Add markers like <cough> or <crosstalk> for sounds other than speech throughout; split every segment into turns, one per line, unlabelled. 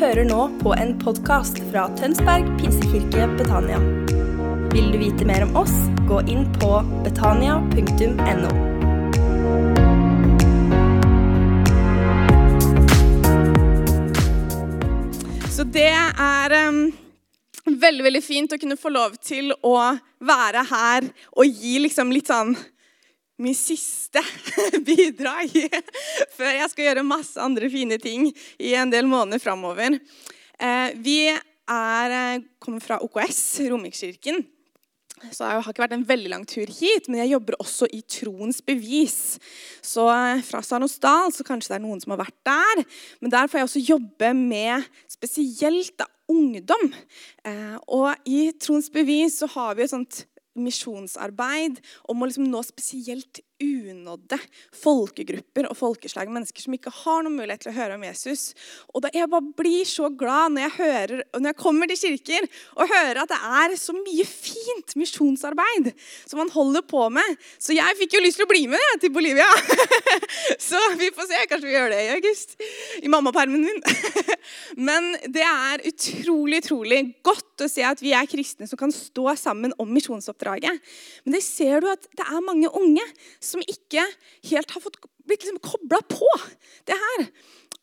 hører nå på en podkast fra Tønsberg pinsekirke Betania. Vil du vite mer om oss, gå inn på betania.no.
Så det er um, veldig veldig fint å kunne få lov til å være her og gi liksom litt sånn min siste <laughs> bidrag <laughs> før jeg skal gjøre masse andre fine ting i en del måneder framover. Eh, vi er, eh, kommer fra OKS, Romerikskirken. Så jeg har ikke vært en veldig lang tur hit, men jeg jobber også i Troens bevis. Så eh, fra Sarnosdal, så kanskje det er noen som har vært der. Men der får jeg også jobbe med spesielt da, ungdom. og i Troens bevis så har vi et sånt misjonsarbeid om å liksom nå spesielt unådde folkegrupper og folkeslag. Mennesker som ikke har noen mulighet til å høre om Jesus. Og da Jeg bare blir så glad når jeg, hører, når jeg kommer til kirker og hører at det er så mye fint misjonsarbeid som man holder på med. Så jeg fikk jo lyst til å bli med til Bolivia. <laughs> så vi får se. Kanskje vi gjør det i august. I mammapermen min. <laughs> Men det er utrolig, utrolig godt å se at vi er kristne som kan stå sammen om misjonsoppdraget. Men det ser du at det er mange unge som ikke helt har fått blitt liksom kobla på det her.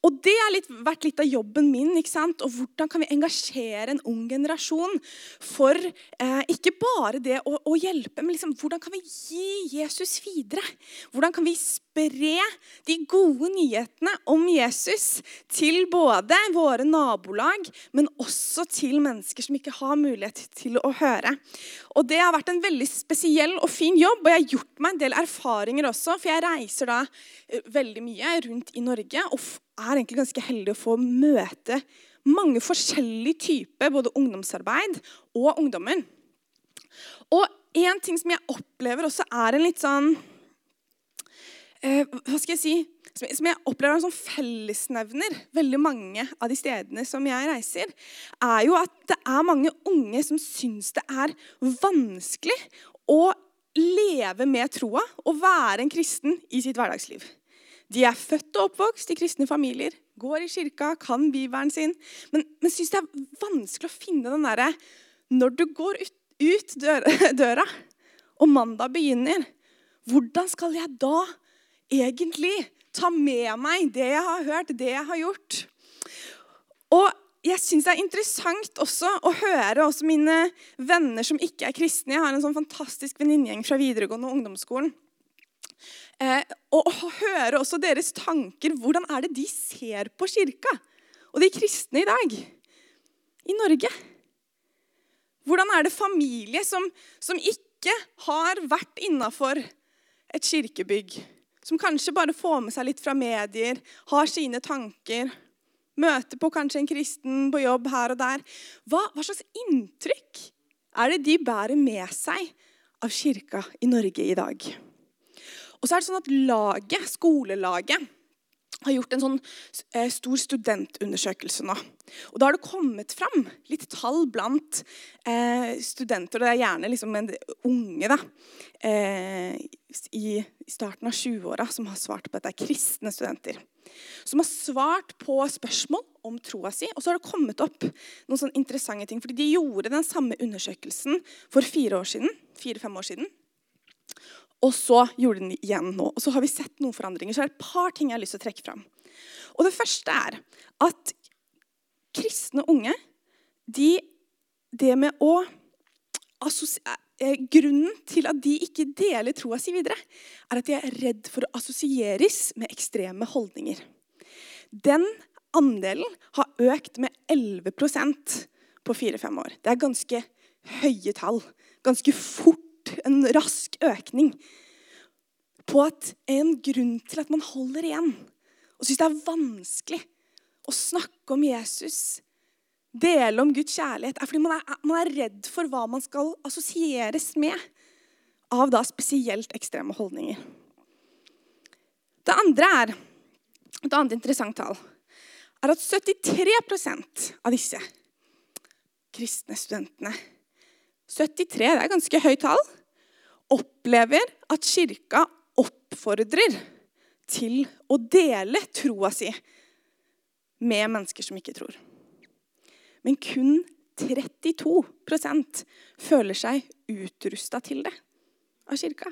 Og det har vært litt av jobben min. ikke sant? Og Hvordan kan vi engasjere en ung generasjon for eh, ikke bare det å, å hjelpe, men liksom, hvordan kan vi gi Jesus videre? Hvordan kan vi spre de gode nyhetene om Jesus til både våre nabolag, men også til mennesker som ikke har mulighet til å høre? Og Det har vært en veldig spesiell og fin jobb, og jeg har gjort meg en del erfaringer også. For jeg reiser da eh, veldig mye rundt i Norge og er egentlig ganske heldig å få møte mange forskjellige typer både ungdomsarbeid og ungdommer. Og en ting som jeg opplever også er en litt sånn eh, Hva skal jeg si? Som jeg opplever en sånn fellesnevner veldig mange av de stedene som jeg reiser, er jo at det er mange unge som syns det er vanskelig å leve med troa og være en kristen i sitt hverdagsliv. De er født og oppvokst i kristne familier, går i kirka, kan bibelen sin, men, men syns det er vanskelig å finne den derre Når du går ut, ut døra, <laughs> døra, og mandag begynner, hvordan skal jeg da egentlig ta med meg det jeg har hørt, det jeg har gjort? Og jeg syns det er interessant også å høre også mine venner som ikke er kristne. Jeg har en sånn fantastisk venninnegjeng fra videregående og ungdomsskolen Eh, og, høre også deres tanker. Hvordan er det de ser på kirka og de kristne i dag i Norge? Hvordan er det familie som, som ikke har vært innafor et kirkebygg, som kanskje bare får med seg litt fra medier, har sine tanker, møter på kanskje en kristen på jobb her og der Hva, hva slags inntrykk er det de bærer med seg av kirka i Norge i dag? Og så er det sånn at laget, skolelaget har gjort en sånn eh, stor studentundersøkelse nå. Og Da har det kommet fram litt tall blant eh, studenter. og Det er gjerne liksom en unge da, eh, i, starten av 20-åra som har svart på dette. er Kristne studenter. Som har svart på spørsmål om troa si. Og så har det kommet opp noen sånne interessante ting. fordi De gjorde den samme undersøkelsen for fire-fem år. Fire, år siden og så gjorde den igjen nå. Og så har vi sett noen forandringer. Så er det et par ting jeg har lyst til å trekke fram. Og Det første er at kristne unge de, Det med å eh, Grunnen til at de ikke deler troa si videre, er at de er redd for å assosieres med ekstreme holdninger. Den andelen har økt med 11% på fire-fem år. Det er ganske høye tall. Ganske fort en rask økning på at en grunn til at man holder igjen og syns det er vanskelig å snakke om Jesus, dele om Guds kjærlighet, er fordi man er, man er redd for hva man skal assosieres med av da spesielt ekstreme holdninger. Det andre er, et annet interessant tall er at 73% av disse kristne studentene 73 det er ganske høyt tall opplever at kirka oppfordrer til å dele troa si med mennesker som ikke tror. Men kun 32% føler seg utrusta til det av kirka.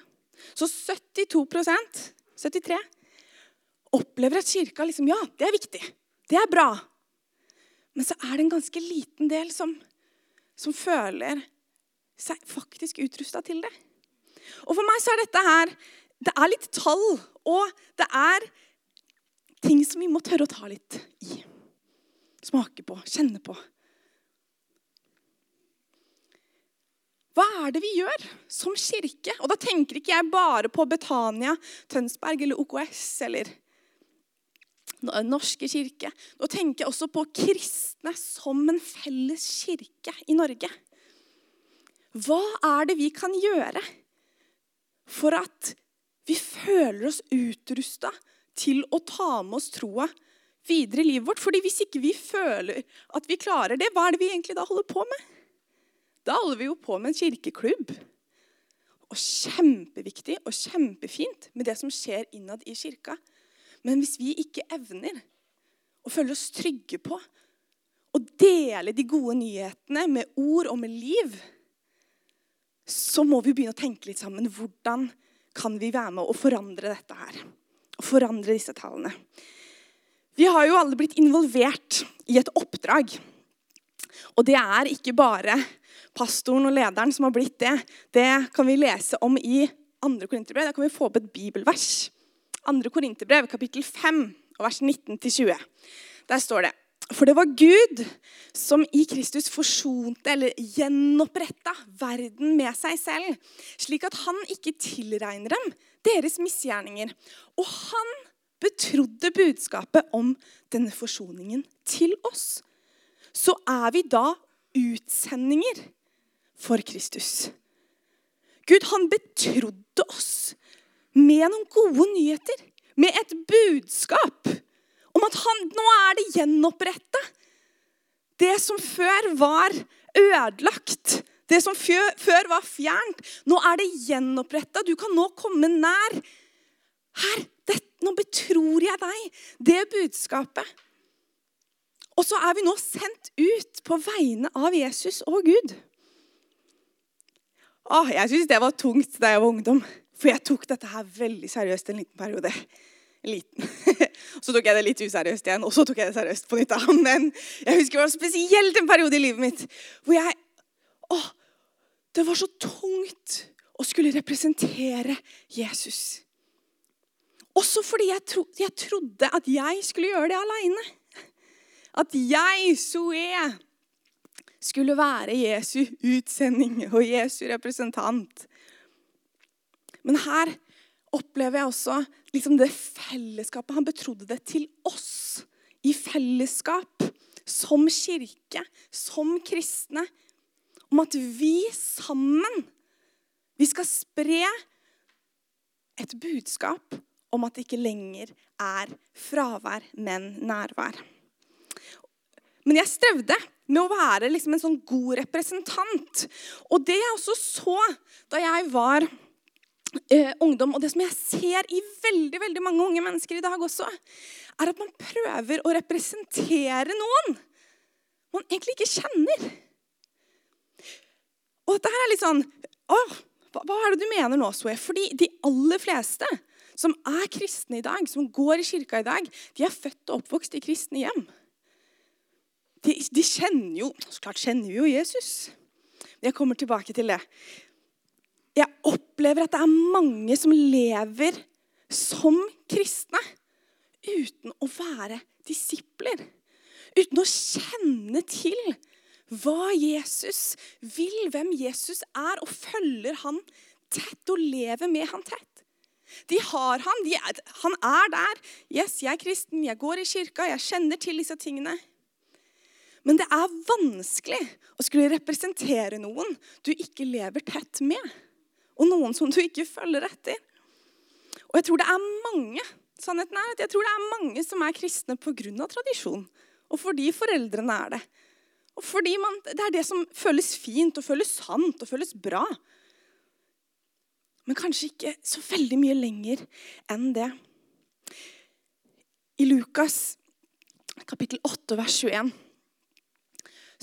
Så 72% 73 opplever at kirka liksom Ja, det er viktig. Det er bra. Men så er det en ganske liten del som, som føler seg faktisk utrusta til det. Og for meg så er dette her Det er litt tall, og det er ting som vi må tørre å ta litt i. Smake på, kjenne på. Hva er det vi gjør som kirke? Og da tenker ikke jeg bare på Betania, Tønsberg eller OKS eller norske kirke. Nå tenker jeg også på kristne som en felles kirke i Norge. Hva er det vi kan gjøre for at vi føler oss utrusta til å ta med oss troa videre i livet vårt? Fordi hvis ikke vi føler at vi klarer det, hva er det vi egentlig da holder på med? Da holder vi jo på med en kirkeklubb. Og kjempeviktig og kjempefint med det som skjer innad i kirka. Men hvis vi ikke evner å føle oss trygge på å dele de gode nyhetene med ord og med liv, så må vi begynne å tenke litt sammen. Hvordan kan vi være med å forandre dette her? Og forandre disse tallene. Vi har jo alle blitt involvert i et oppdrag. Og det er ikke bare pastoren og lederen som har blitt det, det kan vi lese om i 2. Korinterbrev. Da kan vi få opp et bibelvers. 2. Korinterbrev, kapittel 5, vers 19-20. Der står det For det var Gud som i Kristus forsonte eller gjenoppretta verden med seg selv, slik at han ikke tilregner dem deres misgjerninger. Og han betrodde budskapet om denne forsoningen til oss. Så er vi da utsendinger for Kristus. Gud, han betrodde oss med noen gode nyheter, med et budskap om at han, nå er det gjenoppretta. Det som før var ødelagt, det som før, før var fjernt, nå er det gjenoppretta. Du kan nå komme nær. Her, det, nå betror jeg deg det budskapet. Og så er vi nå sendt ut på vegne av Jesus og Gud. Åh, jeg syns det var tungt da jeg var ungdom. For jeg tok dette her veldig seriøst en liten periode. En liten. <laughs> Så tok jeg det litt useriøst igjen, og så tok jeg det seriøst på nytt. <laughs> Men jeg husker det var spesielt en periode i livet mitt hvor jeg åh, Det var så tungt å skulle representere Jesus. Også fordi jeg, tro, jeg trodde at jeg skulle gjøre det aleine. At jeg, Zoe, skulle være Jesu utsending og Jesu representant. Men her opplever jeg også liksom det fellesskapet. Han betrodde det til oss i fellesskap, som kirke, som kristne. Om at vi sammen vi skal spre et budskap om at det ikke lenger er fravær, men nærvær. Men jeg strevde med å være liksom en sånn god representant. Og det jeg også så da jeg var eh, ungdom, og det som jeg ser i veldig veldig mange unge mennesker i dag også, er at man prøver å representere noen man egentlig ikke kjenner. Og dette er litt sånn Åh, hva, hva er det du mener nå, Zoe? Fordi de aller fleste som er kristne i dag, som går i kirka i dag, de er født og oppvokst i kristne hjem de, de, kjenner jo Så klart kjenner vi jo Jesus. Jeg kommer tilbake til det. Jeg opplever at det er mange som lever som kristne uten å være disipler. Uten å kjenne til hva Jesus vil, hvem Jesus er, og følger han tett og lever med han tett. De har han, de er, han er der. Yes, jeg er kristen, jeg går i kirka, jeg kjenner til disse tingene. Men det er vanskelig å skulle representere noen du ikke lever tett med, og noen som du ikke følger etter. Og jeg tror det er mange sannheten er at jeg tror det er mange som er kristne pga. tradisjon, og fordi foreldrene er det. Og fordi man, det er det som føles fint og føles sant og føles bra. Men kanskje ikke så veldig mye lenger enn det. I Lukas kapittel 8, vers 21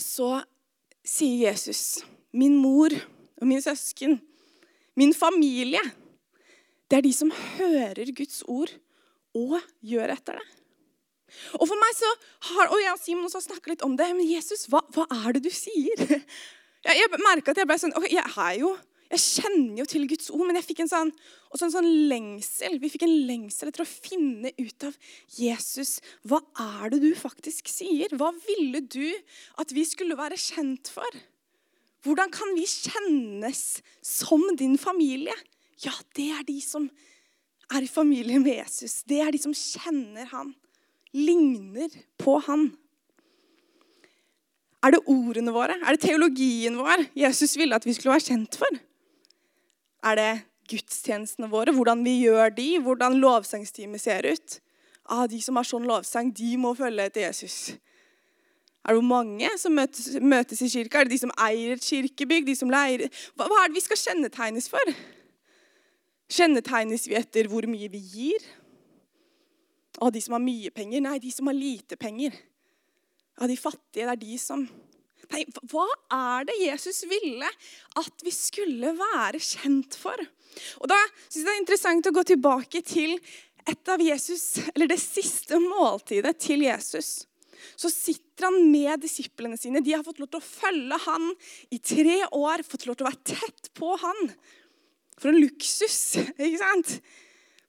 så sier Jesus min mor og mine søsken, min familie, det er de som hører Guds ord og gjør etter det. Og for meg så har, og jeg og Simon også snakka litt om det. Men Jesus, hva, hva, er det du sier? <laughs> Jeg, jeg merka at jeg ble sånn okay, jeg, er jo, jeg kjenner jo til Guds ord, men jeg fikk en sånn, også en sånn lengsel. Vi fikk en lengsel etter å finne ut av Jesus. Hva er det du faktisk sier? Hva ville du at vi skulle være kjent for? Hvordan kan vi kjennes som din familie? Ja, det er de som er i familie med Jesus. Det er de som kjenner han ligner på han? Er det ordene våre? Er det teologien vår Jesus ville at vi skulle være kjent for? Er det gudstjenestene våre, hvordan vi gjør de, hvordan lovsangstimen ser ut? Ah, de som har sånn lovsang, de må følge etter Jesus. Er det mange som møtes, i kirka? Er det de som eier et kirkebygg? De som leier? Hva, hva er det vi skal kjennetegnes for? Kjennetegnes vi etter hvor mye vi gir? Av de som har mye penger. Nei, de som har lite penger. Av de fattige, det er de som Nei, hva er det Jesus ville at vi skulle være kjent for? Og Da synes jeg det er interessant å gå tilbake til et av Jesus, eller det siste måltidet til Jesus. Så sitter han med disiplene sine. De har fått lov til å følge han i tre år. Fått lov til å være tett på han. For en luksus, ikke sant?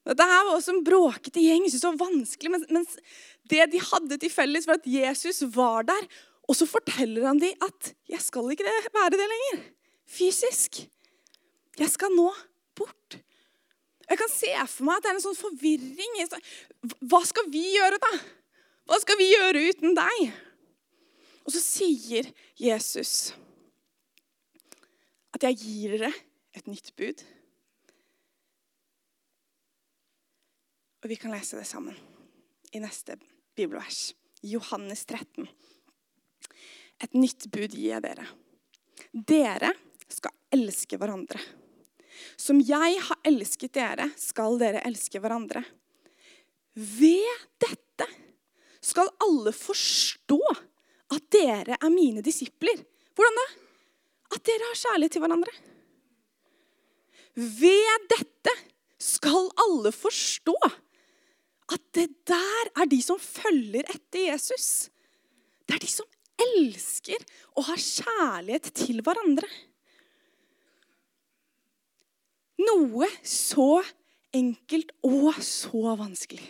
Dette her var også en bråkete gjeng. det var vanskelig, men, det de hadde til felles, var at Jesus var der. Og så forteller han dem at 'jeg skal ikke være det lenger'. Fysisk. Jeg skal nå bort. Jeg kan se for meg at det er en sånn forvirring. Hva skal vi gjøre, da? Hva skal vi gjøre uten deg? Og så sier Jesus at jeg gir dere et nytt bud. Og vi kan lese det sammen i neste bibelvers. Johannes 13. Et nytt bud gir jeg dere. Dere skal elske hverandre. Som jeg har elsket dere, skal dere elske hverandre. Ved dette skal alle forstå at dere er mine disipler. Hvordan da? At dere har kjærlighet til hverandre. Ved dette skal alle forstå at det der er de som følger etter Jesus. Det er de som elsker og har kjærlighet til hverandre. Noe så enkelt og så vanskelig.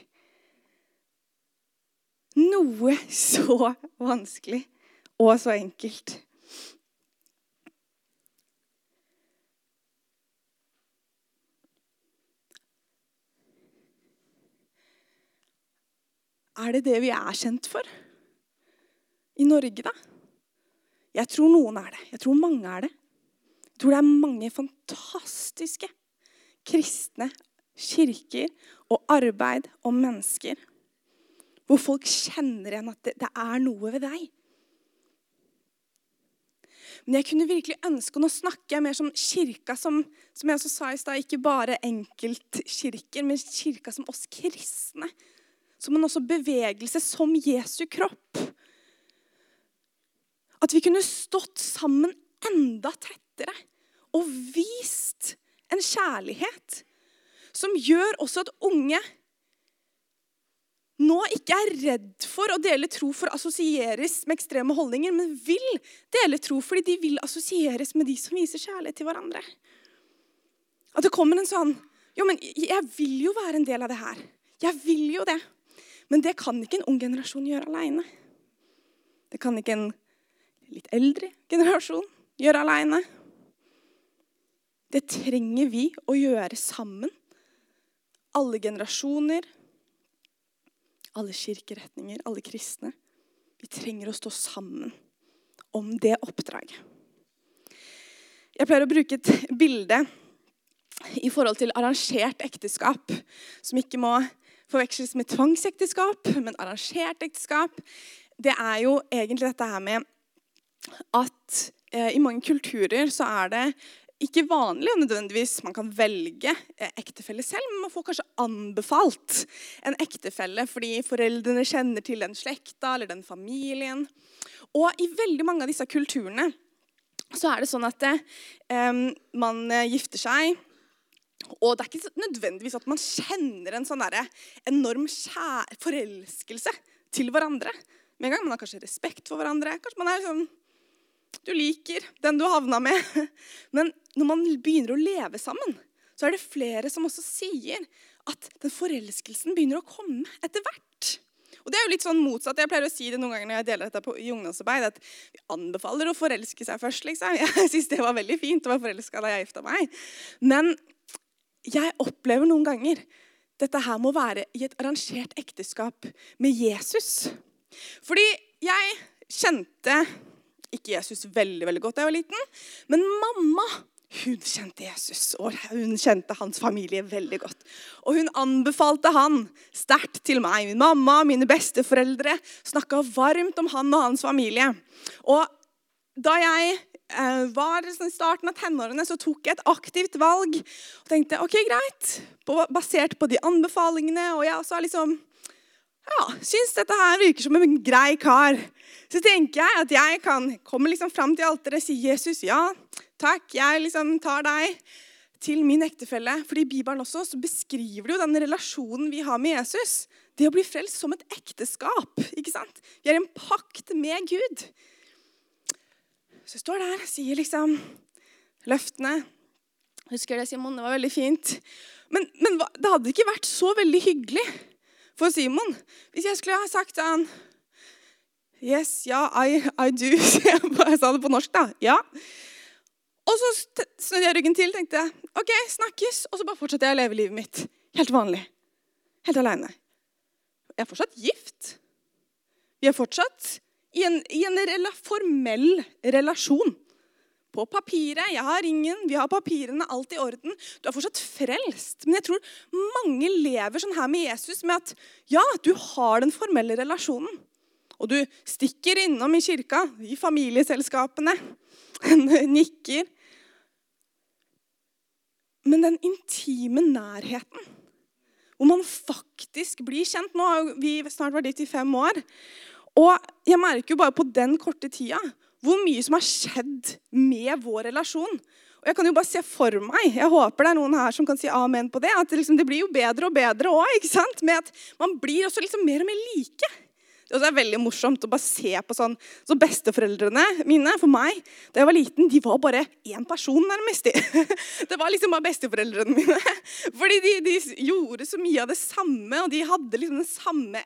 Noe så vanskelig og så enkelt. Er det det vi er kjent for i Norge, da? Jeg tror noen er det. Jeg tror mange er det. Jeg tror det er mange fantastiske kristne kirker og arbeid og mennesker hvor folk kjenner igjen at det, det er noe ved deg. Men jeg kunne virkelig ønske, og nå snakker jeg mer som kirka som, som jeg også sa i stad, ikke bare enkeltkirker, men kirka som oss kristne som en også bevegelse som Jesu kropp. At vi kunne stått sammen enda tettere og vist en kjærlighet som gjør også at unge nå ikke er redd for å dele tro for å assosieres med ekstreme holdninger, men vil dele tro fordi de vil assosieres med de som viser kjærlighet til hverandre. At det kommer en sånn Jo, men jeg vil jo være en del av det her. Jeg vil jo det. Men det kan ikke en ung generasjon gjøre aleine. Det kan ikke en litt eldre generasjon gjøre aleine. Det trenger vi å gjøre sammen. Alle generasjoner, alle kirkeretninger, alle kristne. Vi trenger å stå sammen om det oppdraget. Jeg pleier å bruke et bilde i forhold til arrangert ekteskap, som ikke må forveksles med tvangsekteskap, men arrangert ekteskap, det er jo egentlig dette her med at eh, i mange kulturer så er det ikke vanlig og nødvendigvis man kan velge eh, ektefelle selv, men man får kanskje anbefalt en ektefelle fordi foreldrene kjenner til den slekta eller den familien. Og i veldig mange av disse kulturene så er det sånn at det, um, man gifter seg. Og det er ikke nødvendigvis at man kjenner en sånn enorm forelskelse til hverandre. Med en gang man har kanskje respekt for hverandre. Kanskje man er liksom Du liker den du havna med. <laughs> Men når man begynner å leve sammen, så er det flere som også sier at den forelskelsen begynner å komme etter hvert. Og det er jo litt sånn motsatt. Jeg pleier å si det noen ganger når jeg deler dette på, i ungdomsarbeid, at vi anbefaler å forelske seg først. liksom. <laughs> Jeg syns det var veldig fint å være forelska da jeg gifta meg. Men jeg opplever noen ganger dette her må være i et arrangert ekteskap med Jesus. Fordi jeg kjente ikke Jesus veldig veldig godt da jeg var liten, men mamma hun kjente Jesus, og hun kjente hans familie veldig godt. Og hun anbefalte han sterkt til meg. Min mamma og mine besteforeldre snakka varmt om han og hans familie. Og da jeg eh, var i starten av tenårene, så tok jeg et aktivt valg. Og tenkte ok, greit, basert på de anbefalingene. Og jeg også liksom ja, syns dette her virker som en grei kar. Så tenker jeg at jeg kan komme liksom fram til alteret si Jesus, ja, takk, jeg liksom tar deg til min ektefelle. For i Bibelen også så beskriver det jo den relasjonen vi har med Jesus. Det å bli frelst som et ekteskap. ikke sant? Vi er en pakt med Gud. Så jeg står der og sier liksom løftene. Husker det, Simon? Det var veldig fint. Men, men det hadde ikke vært så veldig hyggelig for Simon hvis jeg skulle ha sagt han Yes, ja, I, I do. <laughs> Jeg sa det på norsk, da. Ja. Og så snudde jeg ryggen til tenkte OK, snakkes. Og så bare fortsatte jeg å leve livet mitt helt vanlig. Helt aleine. Jeg er fortsatt gift. Vi er fortsatt i en, i en rela, formell relasjon. På papiret. Jeg har ringen, vi har papirene, alt i orden. Du er fortsatt frelst. Men jeg tror mange lever sånn her med Jesus med at ja, du har den formelle relasjonen. Og du stikker innom i kirka, i familieselskapene, <laughs> nikker. Men den intime nærheten, hvor man faktisk blir kjent Nå har vi snart vært dit i fem år. Og jeg merker jo bare på den korte tida hvor mye som har skjedd med vår relasjon. Og jeg kan jo bare se for meg, jeg håper det er noen her som kan si amen på det, at det, liksom, det blir jo bedre og bedre òg. Med at man blir også liksom mer og mer like. Det er veldig morsomt å bare se på sånn Så besteforeldrene mine for meg da jeg var liten, de var bare én person, nærmest. <laughs> Det var liksom bare besteforeldrene mine. <laughs> Fordi de, de, gjorde så mye av det samme, og de hadde liksom den samme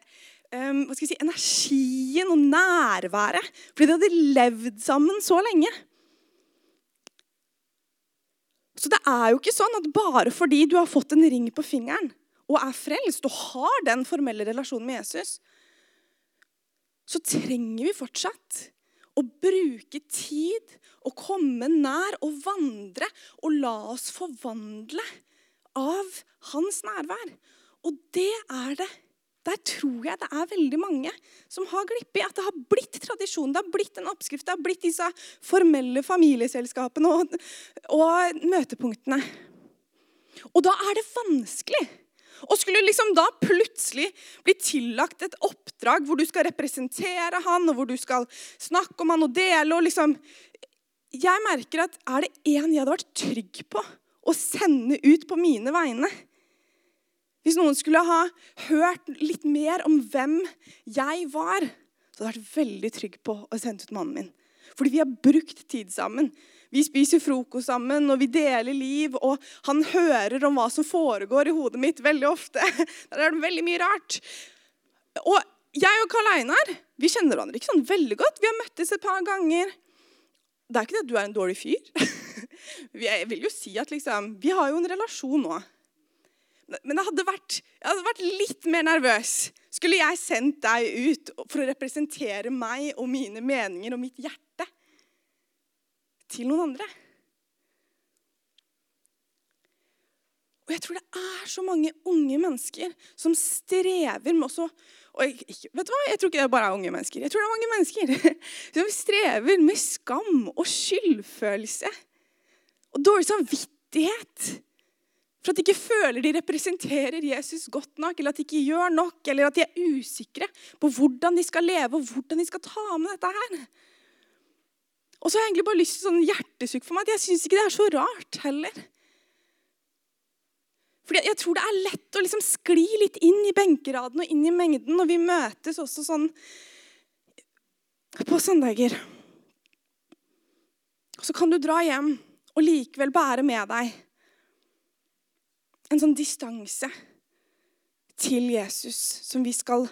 um, hva skal jeg si, energien og nærværet. Fordi de hadde levd sammen så lenge. Så det er jo ikke sånn at bare fordi du har fått en ring på fingeren og er frelst og har den formelle relasjonen med Jesus, så trenger vi fortsatt å bruke tid og komme nær og vandre og la oss forvandle av hans nærvær. Og det er det. Der tror jeg det er veldig mange som har glippet i. At det har blitt tradisjon, det har blitt en oppskrift, det har blitt disse formelle familieselskapene og, og møtepunktene. Og da er det vanskelig og skulle liksom da plutselig bli tillagt et oppdrag hvor du skal representere han, og hvor du skal snakke om han og dele og liksom Jeg merker at er det én jeg hadde vært trygg på å sende ut på mine vegne Hvis noen skulle ha hørt litt mer om hvem jeg var, så hadde jeg vært veldig trygg på å sende ut mannen min. Fordi vi har brukt tid sammen. Vi spiser frokost sammen, og vi deler liv. Og han hører om hva som foregår i hodet mitt veldig ofte. <laughs> Der er det veldig mye rart. Og jeg og Karl Einar vi kjenner hverandre ikke sånn veldig godt. Vi har møttes et par ganger. Det er ikke det at du er en dårlig fyr. <laughs> Jeg vil jo si at liksom, Vi har jo en relasjon nå. Men jeg hadde, vært, jeg hadde vært litt mer nervøs. Skulle jeg sendt deg ut for å representere meg og mine meninger og mitt hjerte? til noen andre. Og jeg tror det er så mange unge mennesker som strever med også og ikke, vet du hva? Jeg tror ikke det bare er unge mennesker. Jeg tror det er mange mennesker <laughs> som strever med skam og skyldfølelse. Og dårlig samvittighet for at de ikke føler de representerer Jesus godt nok, eller at de ikke gjør nok, eller at de er usikre på hvordan de skal leve og hvordan de skal ta med dette her. Og så har jeg egentlig bare lyst til sånn hjertesukk for meg at jeg syns ikke det er så rart heller. Fordi Jeg tror det er lett å liksom skli litt inn i benkeraden og inn i mengden når vi møtes også sånn på søndager. Og så kan du dra hjem og likevel bære med deg en sånn distanse til Jesus som vi skal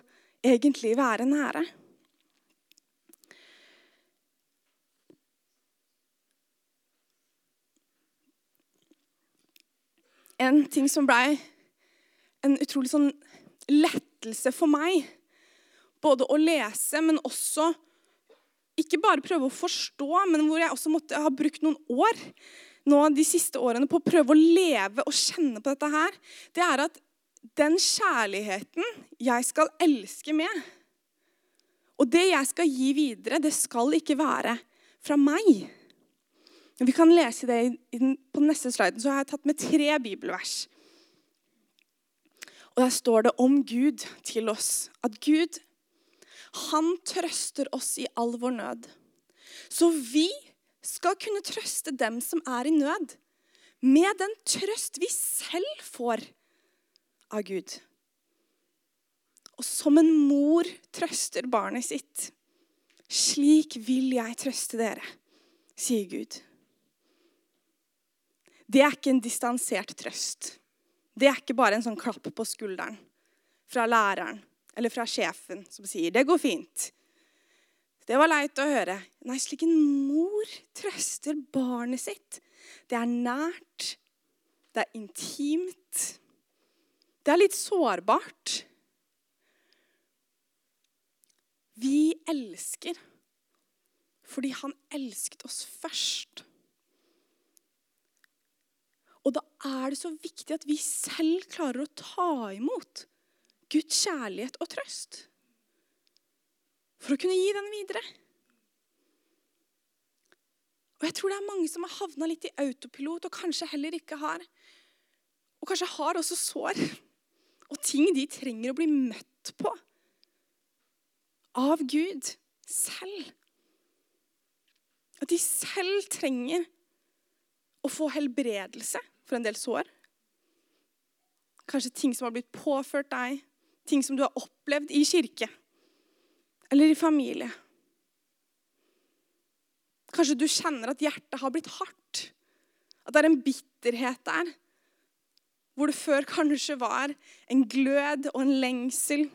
egentlig være nære. En ting som blei en utrolig sånn lettelse for meg, både å lese, men også ikke bare prøve å forstå, men hvor jeg også måtte ha brukt noen år nå de siste årene på å prøve å leve og kjenne på dette her, det er at den kjærligheten jeg skal elske med, og det jeg skal gi videre, det skal ikke være fra meg. Vi kan lese det på neste sliden. Så har jeg tatt med tre bibelvers. Og Der står det om Gud til oss. At Gud, han trøster oss i all vår nød. Så vi skal kunne trøste dem som er i nød, med den trøst vi selv får av Gud. Og som en mor trøster barnet sitt, slik vil jeg trøste dere, sier Gud. Det er ikke en distansert trøst. Det er ikke bare en sånn klapp på skulderen fra læreren eller fra sjefen som sier 'det går fint'. Det var leit å høre. Nei, slik en mor trøster barnet sitt. Det er nært. Det er intimt. Det er litt sårbart. Vi elsker fordi han elsket oss først. Og da er det så viktig at vi selv klarer å ta imot Guds kjærlighet og trøst for å kunne gi den videre. Og jeg tror det er mange som har havna litt i autopilot og kanskje heller ikke har Og kanskje har også sår og ting de trenger å bli møtt på av Gud selv. At de selv trenger å få helbredelse for en del sår. Kanskje ting som har blitt påført deg, ting som du har opplevd i kirke eller i familie. Kanskje du kjenner at hjertet har blitt hardt. At det er en bitterhet der. Hvor det før kanskje var en glød og en lengsel.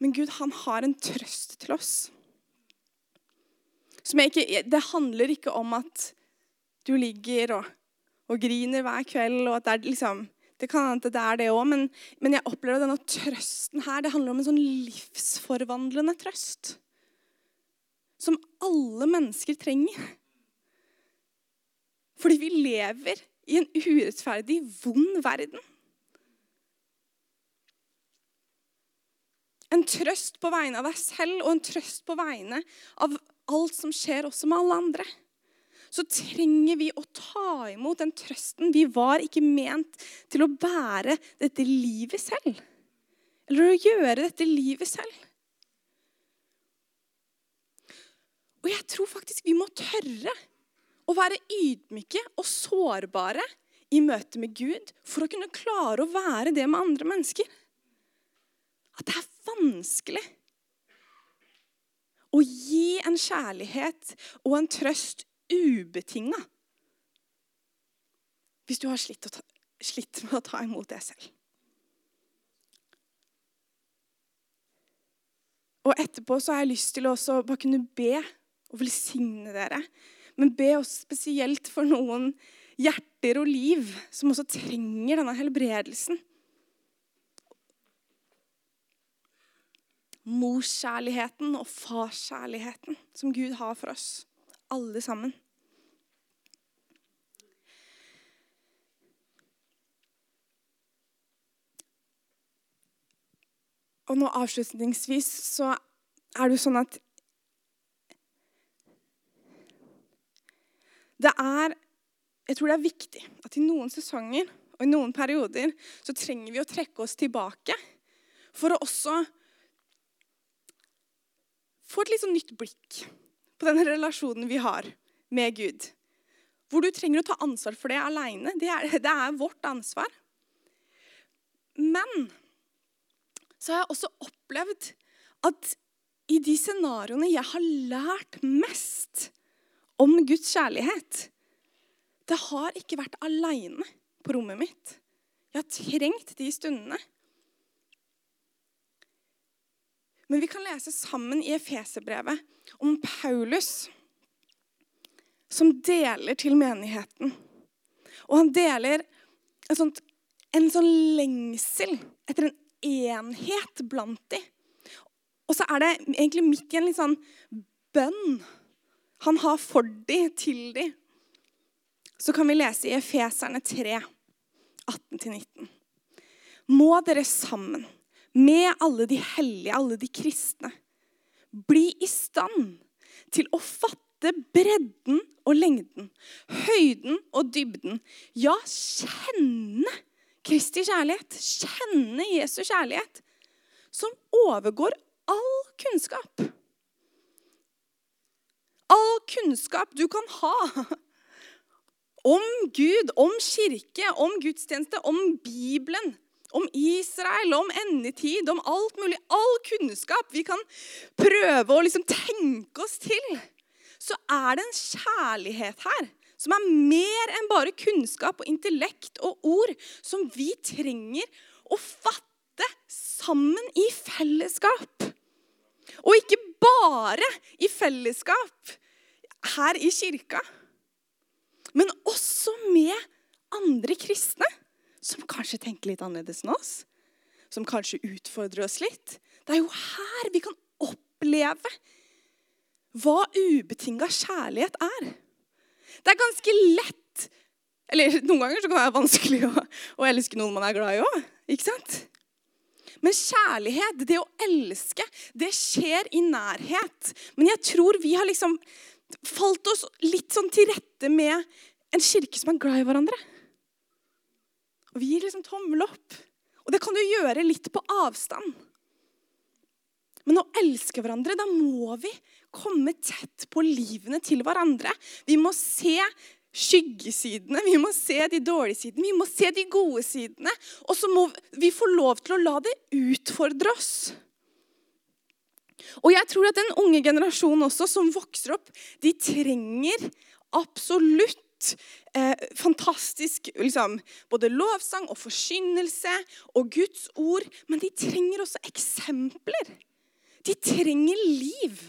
Men Gud, han har en trøst til oss. Ikke, det handler ikke om at du ligger og og griner hver kveld. og at Det er liksom, det kan hende det er det òg, men, men, jeg opplever denne trøsten her, det handler om en sånn livsforvandlende trøst. Som alle mennesker trenger. Fordi vi lever i en urettferdig, vond verden. En trøst på vegne av deg selv og en trøst på vegne av alt som skjer også med alle andre så trenger vi å ta imot den trøsten. Vi var ikke ment til å bære dette livet selv. Eller å gjøre dette livet selv. Og jeg tror faktisk vi må tørre å være ydmyke og sårbare i møte med Gud for å kunne klare å være det med andre mennesker. At det er vanskelig å gi en kjærlighet og en trøst ubetinga hvis du har slitt, ta, slitt, med å ta imot det selv. Og etterpå så har jeg lyst til å bare kunne be og velsigne dere. Men be også spesielt for noen hjerter og liv som også trenger denne helbredelsen. Morskjærligheten og farskjærligheten som Gud har for oss alle sammen. Og nå avslutningsvis så er det jo sånn at Det er Jeg tror det er viktig at i noen sesonger og i noen perioder så trenger vi å trekke oss tilbake for å også få et litt sånn nytt blikk på den relasjonen vi har med Gud. Hvor du trenger å ta ansvar for det aleine. Det, det, er vårt ansvar. Men så har jeg også opplevd at i de scenarioene jeg har lært mest om Guds kjærlighet, det har ikke vært aleine på rommet mitt. Jeg har trengt de stundene. Men vi kan lese sammen i Efeserbrevet om Paulus som deler til menigheten. Og han deler sånt, en sånn lengsel etter en enhet blant de. Og så er det egentlig midt i en litt sånn bønn han har for de, til de. Så kan vi lese i Efeserne 3, 18-19. Må dere sammen, med alle de hellige, alle de kristne, bli i stand til å fatte bredden og lengden, høyden og dybden. Ja, kjenne Kristi kjærlighet, kjenne Jesu kjærlighet, som overgår all kunnskap. All kunnskap du kan ha om Gud, om kirke, om gudstjeneste, om Bibelen, om Israel, om endetid, om alt mulig. All kunnskap vi kan prøve å liksom tenke oss til. Så er det en kjærlighet her som er mer enn bare kunnskap og intellekt og ord, som vi trenger å fatte sammen i fellesskap. Og ikke bare i fellesskap her i kirka, men også med andre kristne som kanskje tenker litt annerledes enn oss. Som kanskje utfordrer oss litt. Det er jo her vi kan oppleve hva ubetinga kjærlighet er. Det er ganske lett Eller noen ganger så kan det være vanskelig å, å elske noen man er glad i òg. Ikke sant? Men kjærlighet, det å elske, det skjer i nærhet. Men jeg tror vi har liksom falt oss litt sånn til rette med en kirke som er glad i hverandre. Og vi gir liksom tommel opp. Og det kan du gjøre litt på avstand. Men å elske hverandre, da må vi komme tett på livene til hverandre. Vi må se skyggesidene, vi må se de dårlige sidene, vi må se de gode sidene. Og så må vi få lov til å la det utfordre oss. Og jeg tror at den unge generasjonen også, som vokser opp, de trenger absolutt eh, fantastisk liksom, både lovsang og forkynnelse og Guds ord. Men de trenger også eksempler. De trenger liv.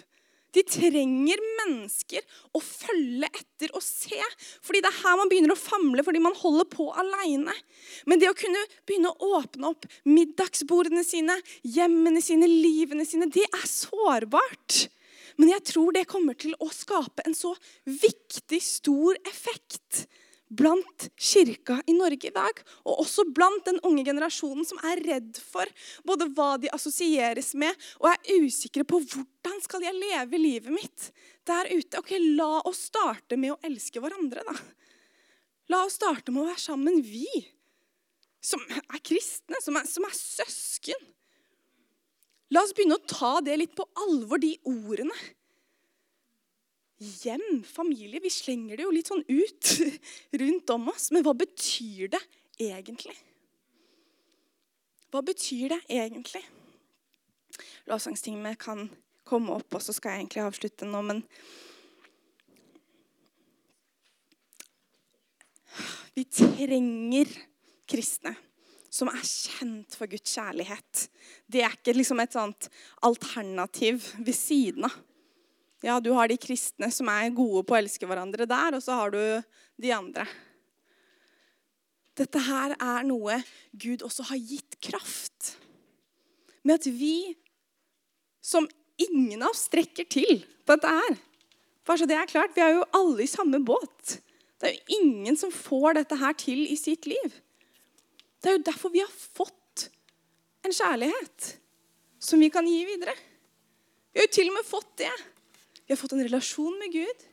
De trenger mennesker å følge etter og se. Fordi det er her man begynner å famle fordi man holder på aleine. Men det å kunne begynne å åpne opp middagsbordene sine, hjemmene sine, livene sine, det er sårbart. Men jeg tror det kommer til å skape en så viktig, stor effekt blant kirka i Norge i dag, og også blant den unge generasjonen som er redd for både hva de assosieres med, og er usikre på hvordan skal jeg leve livet mitt der ute. Ok, La oss starte med å elske hverandre, da. La oss starte med å være sammen, vi som er kristne, som er, som er søsken. La oss begynne å ta det litt på alvor, de ordene hjem, familie. Vi slenger det jo litt sånn ut <laughs> rundt om oss. Men hva betyr det egentlig? Hva betyr det egentlig? Lovsangstimen kan komme opp, og så skal jeg egentlig avslutte nå, men Vi trenger kristne som er kjent for Guds kjærlighet. Det er ikke liksom et sånt alternativ ved siden av. Ja, du har de kristne som er gode på å elske hverandre der, og så har du de andre. Dette her er noe Gud også har gitt kraft. Med at vi, som ingen av oss strekker til på dette her Bare så det er klart, Vi er jo alle i samme båt. Det er jo ingen som får dette her til i sitt liv. Det er jo derfor vi har fått en kjærlighet. som vi kan gi videre. Vi har jo til og med fått det. Vi har fått en relasjon med Gud.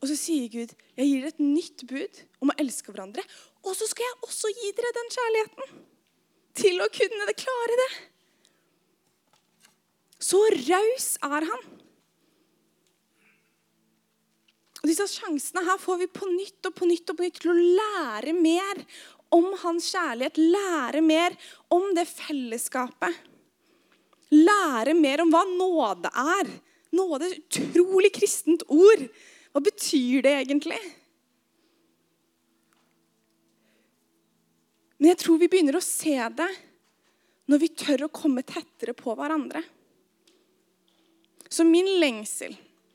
Og så sier Gud, 'Jeg gir dere et nytt bud om å elske hverandre.' Og så skal jeg også gi dere den kjærligheten til å kunne det, klare det. Så raus er han. Og Disse sjansene her får vi på nytt og på nytt og på nytt til å lære mer om hans kjærlighet. Lære mer om det fellesskapet. Lære mer om hva nåde er. Nåde er et utrolig kristent ord. Hva betyr det egentlig? Men jeg tror vi begynner å se det når vi tør å komme tettere på hverandre. Så min lengsel,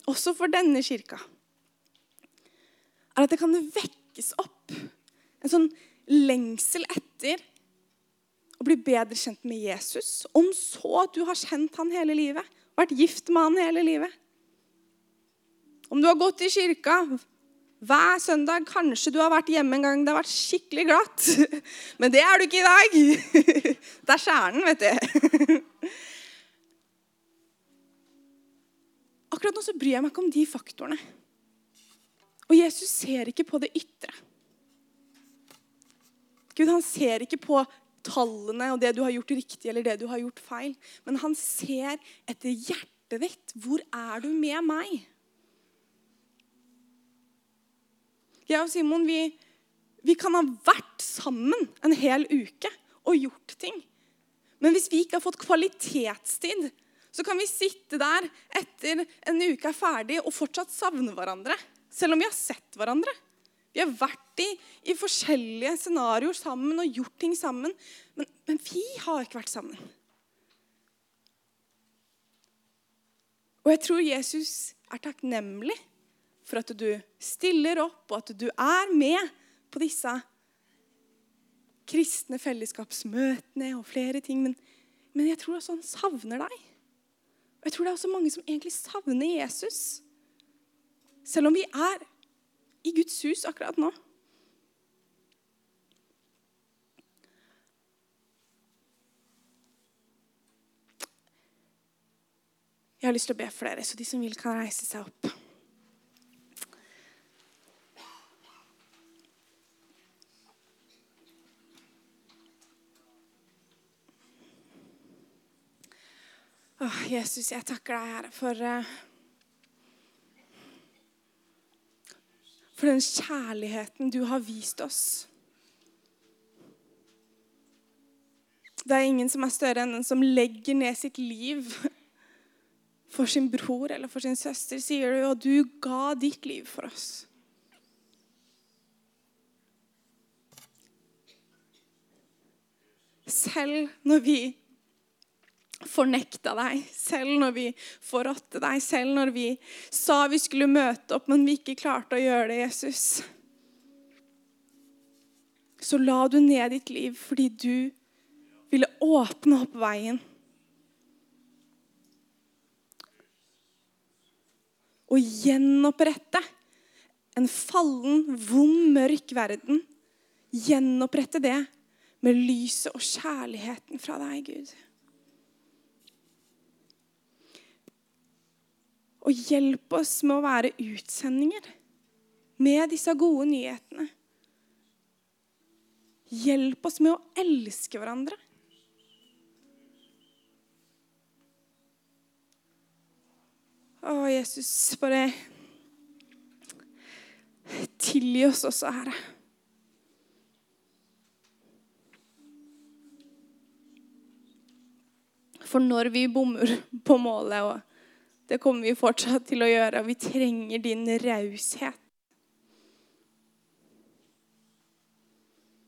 også for denne kirka, er at det kan vekkes opp en sånn lengsel etter å bli bedre kjent med Jesus. Om så du har kjent han hele livet, vært gift med han hele livet. Om du har gått i kirka hver søndag, kanskje du har vært hjemme en gang det har vært skikkelig glatt. <laughs> Men det er du ikke i dag. <laughs> Det er kjernen, vet du. Akkurat nå så bryr jeg meg ikke om de faktorene. Og Jesus ser ikke på det ytre. Gud han ser ikke på tallene og det du har gjort riktig eller det du har gjort feil. Men han ser etter hjertet ditt. Hvor er du med meg? Jeg og Simon vi, vi kan ha vært sammen en hel uke og gjort ting. Men hvis vi ikke har fått kvalitetstid, så kan vi sitte der etter en uke er ferdig og fortsatt savne hverandre. Selv om vi har sett hverandre. Vi har vært i, i forskjellige scenarioer sammen og gjort ting sammen. Men, men vi har ikke vært sammen. Og jeg tror Jesus er takknemlig for at du stiller opp, og at du er med på disse kristne fellesskapsmøtene og flere ting. Men, men jeg tror også han savner deg. Og jeg tror det er også mange som egentlig savner Jesus. Selv om vi er i Guds hus akkurat nå. Jeg har lyst til å be for dere, så de som vil, kan reise seg opp. Åh, Jesus, jeg takker deg, Herre, for uh, For den kjærligheten du har vist oss. Det er ingen som er større enn den som legger ned sitt liv for sin bror eller for sin søster, sier du, og du ga ditt liv for oss. Selv når vi fornekta deg, selv når vi forrådte deg, selv når vi sa vi skulle møte opp, men vi ikke klarte å gjøre det, Jesus. Så la du ned ditt liv fordi du ville åpne opp veien. Og gjenopprette en fallen, vond, mørk verden. Gjenopprette det med lyset og kjærligheten fra deg, Gud. Og hjelp oss med å være utsendinger med disse gode nyhetene. Hjelp oss med å elske hverandre. Å, Jesus, bare tilgi oss også, Herre. For når vi bommer på målet og det kommer vi fortsatt til å gjøre, og vi trenger din raushet.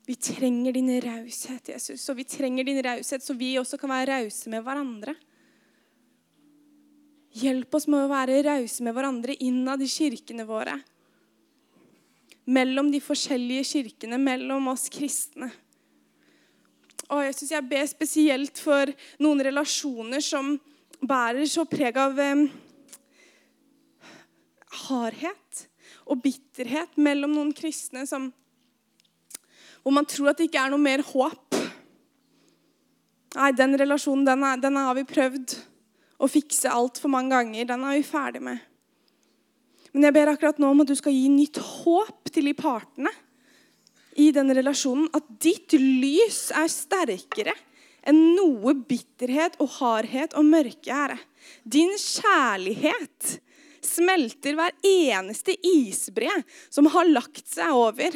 Vi trenger din raushet, Jesus, og vi trenger din raushet så vi også kan være rause med hverandre. Hjelp oss med å være rause med hverandre innad i kirkene våre. Mellom de forskjellige kirkene, mellom oss kristne. Og jeg synes jeg ber spesielt for noen relasjoner som bærer så preg av eh, hardhet og bitterhet mellom noen kristne som, hvor man tror at det ikke er noe mer håp. Nei, den relasjonen, den, er, den har vi prøvd å fikse altfor mange ganger. Den er vi ferdig med. Men jeg ber akkurat nå om at du skal gi nytt håp til de partene i den relasjonen. At ditt lys er sterkere enn noe bitterhet og hardhet og mørke, Herre. Din kjærlighet smelter hver eneste isbre som har lagt seg over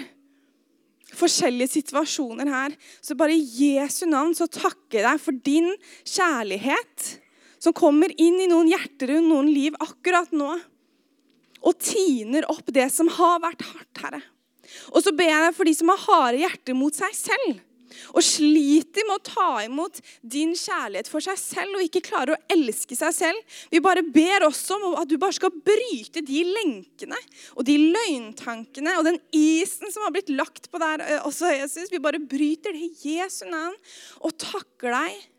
forskjellige situasjoner her. Så bare i Jesu navn så takker jeg deg for din kjærlighet som kommer inn i noen hjerter og noen liv akkurat nå. Og tiner opp det som har vært hardt, Herre. Og så ber jeg deg for de som har harde hjerter mot seg selv og sliter med å ta imot din kjærlighet for seg selv og ikke klarer å elske seg selv. Vi bare ber også om at du bare skal bryte de lenkene og de løgntankene og den isen som har blitt lagt på der eh, også, Jesus. Vi bare bryter det i Jesu navn og takker deg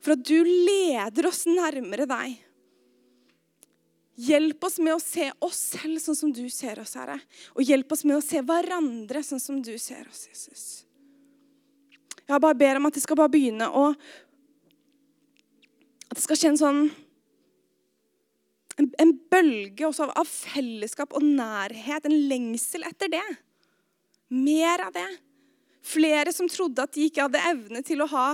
for at du leder oss nærmere deg. Hjelp oss med å se oss selv sånn som du ser oss, Herre. Og hjelp oss med å se hverandre sånn som du ser oss, Jesus. Jeg bare ber om at det skal bare begynne å At det skal skje en sånn en, en bølge også av, av fellesskap og nærhet. En lengsel etter det. Mer av det. Flere som trodde at de ikke hadde evne til å ha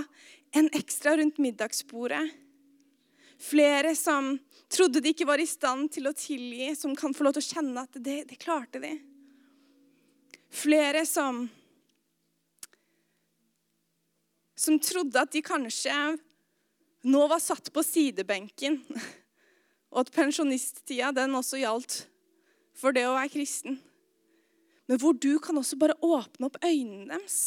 en ekstra rundt middagsbordet. Flere som trodde de ikke var i stand til å tilgi, som kan få lov til å kjenne at det, det klarte de. Flere som som trodde at de kanskje nå var satt på sidebenken, <laughs> og at pensjonisttida den også gjaldt for det å være kristen. Men hvor du kan også bare åpne opp øynene deres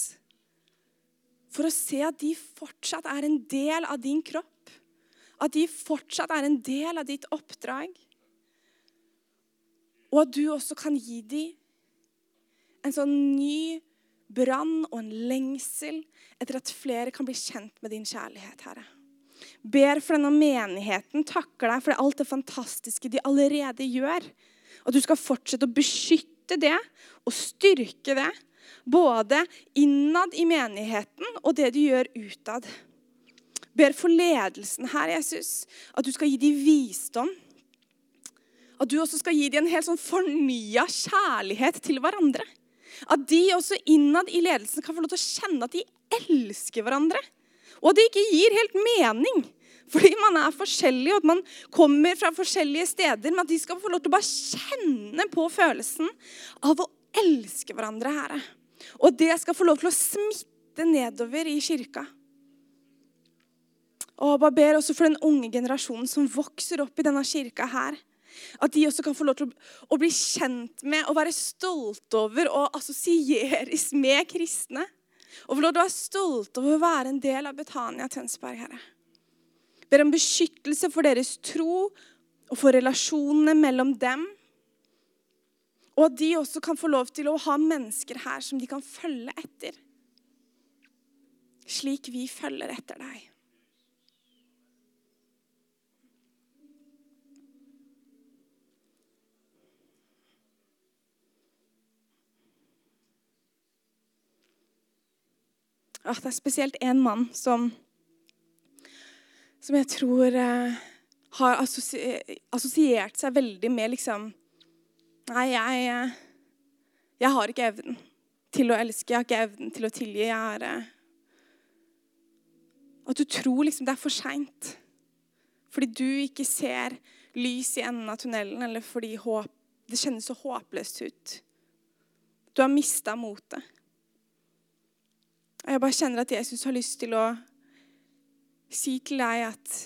for å se at de fortsatt er en del av din kropp. At de fortsatt er en del av ditt oppdrag. Og at du også kan gi dem en sånn ny brann og en lengsel etter at flere kan bli kjent med din kjærlighet, Herre. Ber for denne menigheten, takker deg for alt det fantastiske de allerede gjør. At du skal fortsette å beskytte det og styrke det, både innad i menigheten og det de gjør utad. Ber for ledelsen her, Jesus, at du skal gi dem visdom. At du også skal gi dem en helt sånn fornya kjærlighet til hverandre. At de også innad i ledelsen kan få lov til å kjenne at de elsker hverandre. Og at det ikke gir helt mening. Fordi man er forskjellig, og at man kommer fra forskjellige steder. Men at de skal få lov til å bare kjenne på følelsen av å elske hverandre, Herre. Og det skal få lov til å smitte nedover i kirka. Og jeg bare ber også for den unge generasjonen som vokser opp i denne kirka her. At de også kan få lov til å bli kjent med og være stolte over og assosieres med kristne. Og få lov til å være stolte over å være en del av Betania Tønsberg, Herre. Ber om beskyttelse for deres tro og for relasjonene mellom dem. Og at de også kan få lov til å ha mennesker her som de kan følge etter. Slik vi følger etter deg. At det er spesielt én mann som, som jeg tror eh, har assosiert seg veldig med liksom Nei, jeg, eh, jeg har ikke evnen til å elske. Jeg har ikke evnen til å tilgi. Jeg er eh, At du tror liksom det er for seint. Fordi du ikke ser lys i enden av tunnelen, eller fordi håp, det kjennes så håpløst ut. Du har mista motet. Og jeg bare kjenner at Jesus har lyst til å si til deg at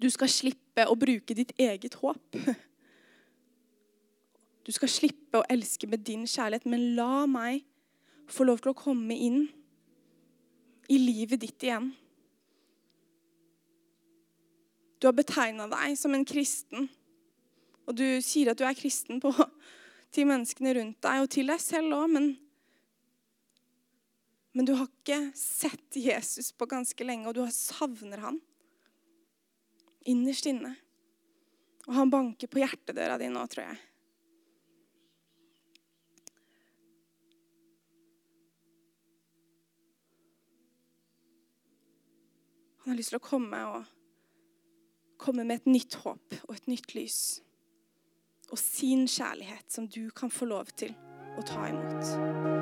du skal slippe å bruke ditt eget håp. Du skal slippe å elske med din kjærlighet, men la meg få lov til å komme inn i livet ditt igjen. Du har betegna deg som en kristen, og du sier at du er kristen på, til menneskene rundt deg og til deg selv òg, men men du har ikke sett Jesus på ganske lenge, og du savner han innerst inne. Og han banker på hjertedøra di nå, tror jeg. Han har lyst til å komme og komme med et nytt håp og et nytt lys. Og sin kjærlighet som du kan få lov til å ta imot.